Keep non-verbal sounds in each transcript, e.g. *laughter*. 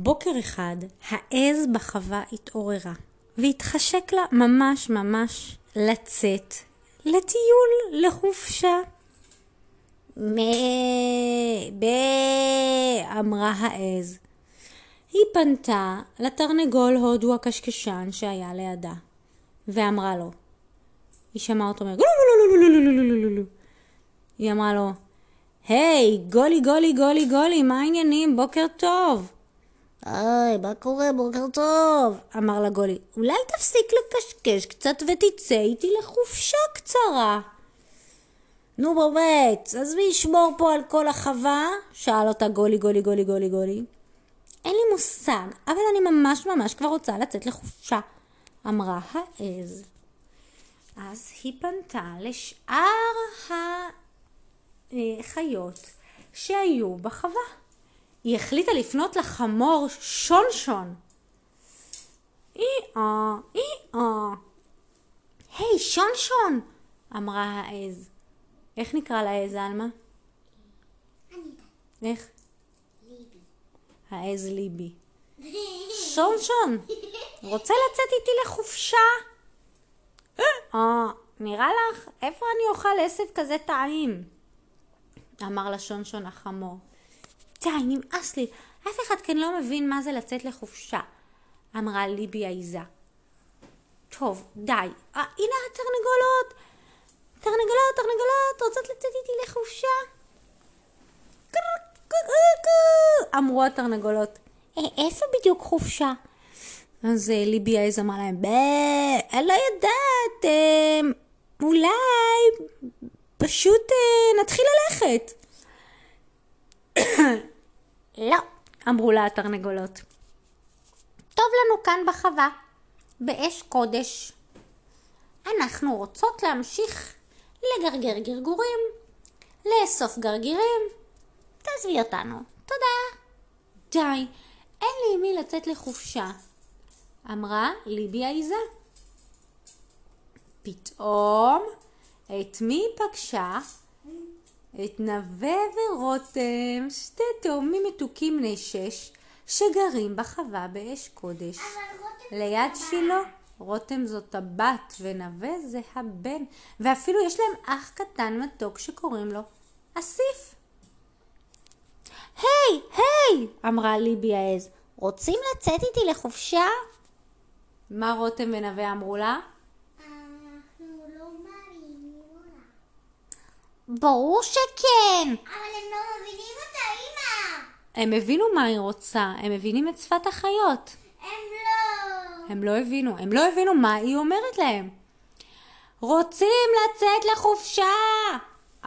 בוקר אחד העז בחווה התעוררה, והתחשק לה ממש ממש לצאת לטיול, לחופשה. מה... ב... אמרה העז. היא פנתה לתרנגול הודו הקשקשן שהיה לידה, ואמרה לו, היא שמעה אותו אומר, היא אמרה לו, היי, גולי גולי גולי גולי, מה העניינים? בוקר טוב. היי, מה קורה? בוקר טוב. אמר לה גולי, אולי תפסיק לקשקש קצת ותצא איתי לחופשה קצרה. נו באמת, עזבי לשמור פה על כל החווה? שאל אותה גולי גולי גולי גולי גולי. אין לי מושג, אבל אני ממש ממש כבר רוצה לצאת לחופשה, אמרה העז. אז היא פנתה לשאר החיות שהיו בחווה. היא החליטה לפנות לחמור שונשון. אי-אה, אי-אה. היי, שונשון! אמרה העז. איך נקרא לעז, עלמה? איך? ליבי. העז ליבי. *laughs* שונשון, רוצה לצאת איתי לחופשה? אה, נראה לך, איפה אני אוכל עשב כזה טעים? אמר לשונשון החמור. די, נמאס לי, אף אחד כאן לא מבין מה זה לצאת לחופשה, אמרה ליבי העיזה. טוב, די, אה, הנה התרנגולות! תרנגולות, תרנגולות, רוצות לצאת איתי לחופשה? אמרו התרנגולות. "אה, איפה בדיוק חופשה? אז אה, ליבי העז אמר להם. אני לא יודעת, אה, אולי פשוט אה, נתחיל ללכת. לא, אמרו לה התרנגולות. טוב לנו כאן בחווה, באש קודש. אנחנו רוצות להמשיך לגרגר גרגורים, לאסוף גרגירים. תעזבי אותנו, תודה. די, אין לי עם מי לצאת לחופשה, אמרה ליבי העיזה. פתאום את מי פגשה? את נווה ורותם, שתי תאומים מתוקים בני שש, שגרים בחווה באש קודש. ליד שילה, רותם זאת הבת ונווה זה הבן, ואפילו יש להם אח קטן מתוק שקוראים לו אסיף. היי, היי! אמרה ליבי העז, רוצים לצאת איתי לחופשה? מה רותם ונווה אמרו לה? אנחנו לא מאמינים לה. ברור שכן! אבל הם לא מבינים אותה, אמא! הם הבינו מה היא רוצה, הם מבינים את שפת החיות. הם לא. הם לא הבינו, הם לא הבינו מה היא אומרת להם. רוצים לצאת לחופשה!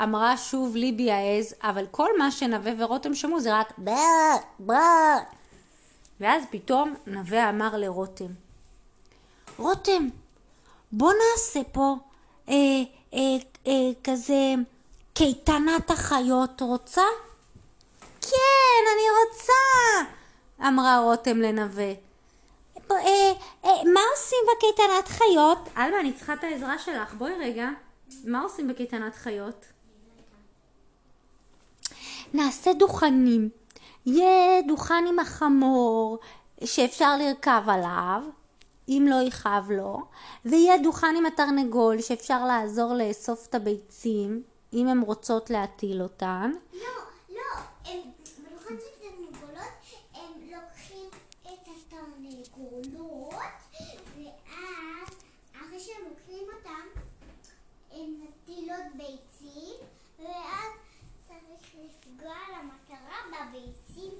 אמרה שוב ליבי העז, אבל כל מה שנווה ורותם שמעו זה רק. ואז פתאום נווה אמר לרותם, רותם, בוא נעשה פה אה, אה, אה, כזה קייטנת החיות, רוצה? כן, אני רוצה, אמרה רותם לנווה. אה, אה, מה עושים בקייטנת חיות? עלמה, אני צריכה את העזרה שלך, בואי רגע. מה עושים בקייטנת חיות? נעשה דוכנים. יהיה דוכן עם החמור שאפשר לרכב עליו, אם לא יכאב לו, ויהיה דוכן עם התרנגול שאפשר לעזור לאסוף את הביצים, אם הן רוצות להטיל אותן. לא, לא, הם, במיוחד של תרנגולות, הם לוקחים את התרנגולות, ואז, אחרי שהם לוקחים אותם, הם מטילות ביצים, ואז צריך לפגוע על המטרה בביצים,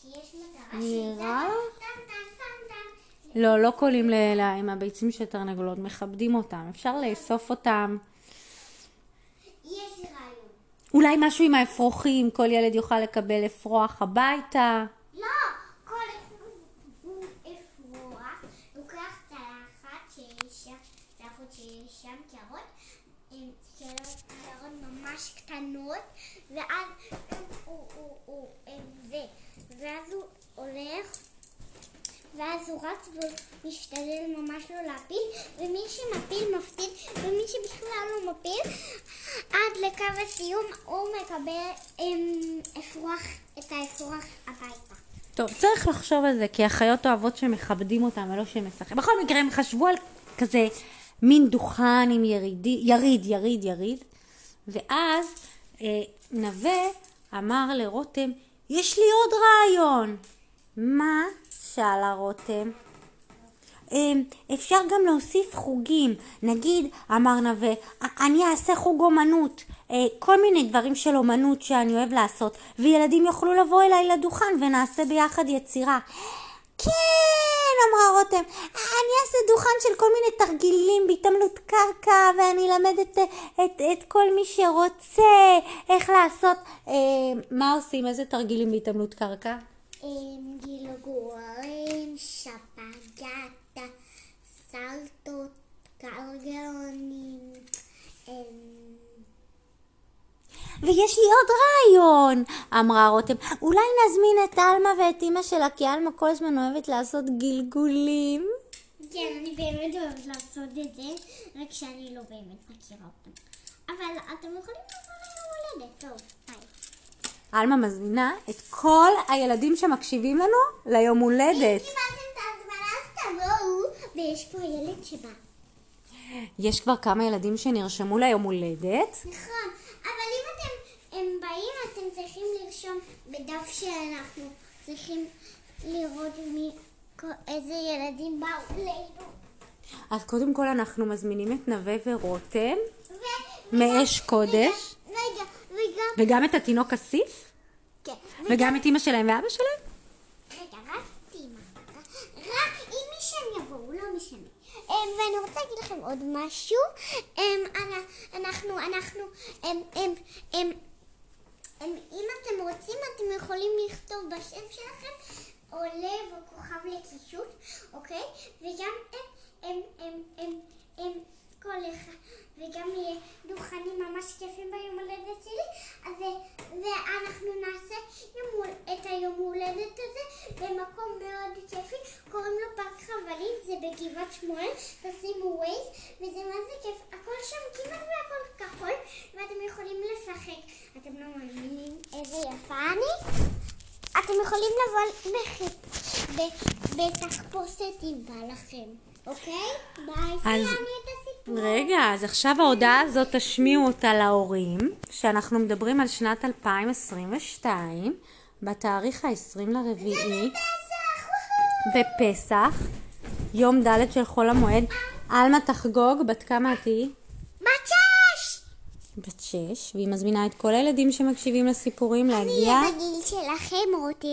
שיש מטרה. נראה? לא, לא קולים ל- ל- עם הביצים של תרנגולות, מכבדים אותם. אפשר לאסוף אותם. אולי משהו עם האפרוחים, כל ילד יוכל לקבל אפרוח הביתה. לא, כל אפרוח לוקח צלחת שיש שם, קערות, קערות ממש קטנות, ואז הוא הולך, ואז הוא רץ ומשתדל ממש לא להפיל, ומי שמפיל מפסיד, ומי שבכלל לא מפיל, עד לקו הסיום הוא מקבל אמ, אפרוח, את האפרוח הביתה. טוב, צריך לחשוב על זה, כי החיות אוהבות שמכבדים אותם ולא שהם משחקים. בכל מקרה, הם חשבו על כזה מין דוכן עם ירידי, יריד, יריד, יריד, ואז אה, נווה אמר לרותם, יש לי עוד רעיון. מה? שאלה רותם. אמ, אפשר גם להוסיף חוגים. נגיד, אמר נווה, אני אעשה חוג אומנות. אה, כל מיני דברים של אומנות שאני אוהב לעשות, וילדים יוכלו לבוא אליי לדוכן ונעשה ביחד יצירה. כן, אמרה רותם, אני אעשה דוכן של כל מיני תרגילים בהתעמלות קרקע ואני אלמד את, את, את כל מי שרוצה איך לעשות, אה, מה עושים? איזה תרגילים בהתעמלות קרקע? גילגורים, שפגטה, סלטות, גלגלונים. ויש לי עוד רעיון, אמרה רותם. אולי נזמין את עלמה ואת אימא שלה, כי עלמה כל הזמן אוהבת לעשות גלגולים. כן, אני באמת אוהבת לעשות את זה, רק שאני לא באמת מכירה אותם. אבל אתם יכולים לבוא ליום הולדת, טוב, ביי. עלמה מזמינה את כל הילדים שמקשיבים לנו ליום הולדת. אם קיבלתם את ההזמנה, אז תבואו, ויש פה ילד שבא. יש כבר כמה ילדים שנרשמו ליום הולדת. נכון, אבל אם אתם הם באים, אתם צריכים לרשום בדף שאנחנו צריכים לראות מי, איזה ילדים באו ליום. אז קודם כל אנחנו מזמינים את נווה ורותם, ו- מאש וגם- קודש. וגם- רגע, וגם... וגם את התינוק אסיף, כן, וגם את אימא שלהם ואבא שלהם. רגע, רק אימא. רק אם מי שהם יבואו, לא משנה. אמ, ואני רוצה להגיד לכם עוד משהו. אמ, אנ- אנחנו, אנחנו, אמ, אם אתם רוצים, אתם יכולים לכתוב בשם שלכם עולה וכוכב לקישוט, אוקיי? וגם הם, הם, הם, הם, הם, כל אחד, וגם יהיה דוכנים ממש כיפים ביום הולדת שלי, אז ואנחנו נעשה יום, את היום הולדת הזה במקום מאוד כיפי, קוראים לו פארק חבלים, זה בגבעת שמואל, תשימו ווייז, וזה מה זה כיף, הכל שם כמעט והכל כחול, ואתם יכולים לשחק. אתם לא מאמינים איזה יפה אני? אתם יכולים לבוא ב- בתחפושת אם בא לכם, אוקיי? ביי, סיימנו את הסיפור. רגע, אז עכשיו ההודעה הזאת תשמיעו אותה להורים, שאנחנו מדברים על שנת 2022, בתאריך ה-20 לרביעי, פסח, בפסח, יום ד' של חול המועד. עלמה תחגוג, בת כמה את תהיי? בת שש! בת שש, והיא מזמינה את כל הילדים שמקשיבים לסיפורים אני להגיע, אהיה בגיל שלכם, רותם.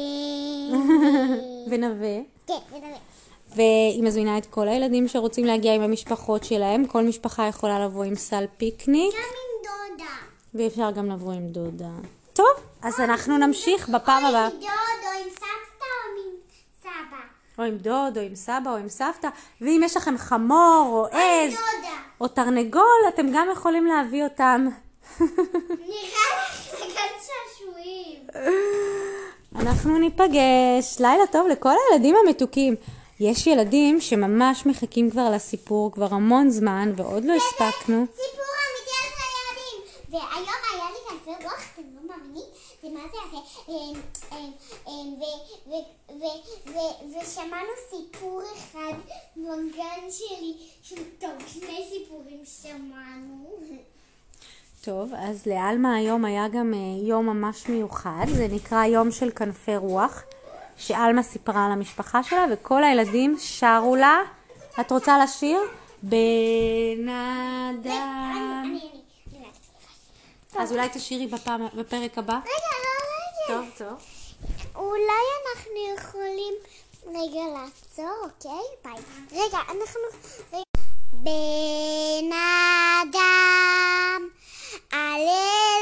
*laughs* ונווה. כן, ונראה. והיא מזמינה את כל הילדים שרוצים להגיע עם המשפחות שלהם. כל משפחה יכולה לבוא עם סל פיקניק, גם עם דודה. ואפשר גם לבוא עם דודה. טוב, אז אנחנו נמשיך בפעם או הבאה. עם דוד, או עם סבתא, או עם סבא. או עם דוד, או עם סבא, או עם סבתא. ואם יש לכם חמור, או או עז. או תרנגול, אתם גם יכולים להביא אותם. נראה לך לגן שעשועים. אנחנו ניפגש. לילה טוב לכל הילדים המתוקים. יש ילדים שממש מחכים כבר לסיפור כבר המון זמן, ועוד לא הספקנו. סיפור אמיתי על חיילים. והיום היה לי סרט רוח, אתם לא מאמינים? זה מה זה יפה. ו- ו- ו- ושמענו סיפור אחד בגן שלי, טוב, שני סיפורים שמענו. טוב, אז לעלמה היום היה גם אה, יום ממש מיוחד, זה נקרא יום של כנפי רוח, שעלמה סיפרה על המשפחה שלה וכל הילדים שרו לה. את רוצה לשיר? בן אדם. אז אולי בפעם, בפרק הבא? רגע, לא, רגע. טוב, טוב. אולי אנחנו יכולים רגע לעצור, אוקיי? ביי. רגע, אנחנו... רגע. בן אדם, עלה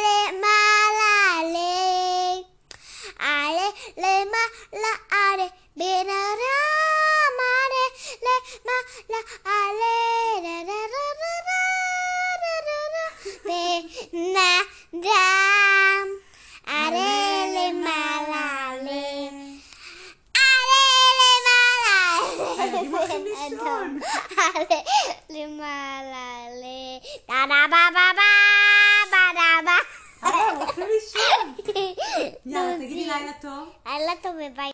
למעלה, ל... דה דה בה בה בה בה דה בה. אבל הולכים לישון. יאללה, תגידי לילה טוב. לילה טוב וביי.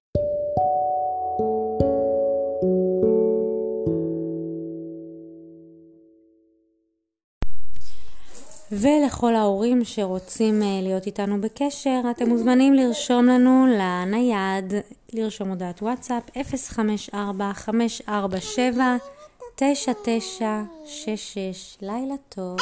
ולכל ההורים שרוצים אה, להיות איתנו בקשר, אתם מוזמנים לרשום לנו לנייד, לרשום הודעת וואטסאפ 054 547 054-547-9966. לילה טוב.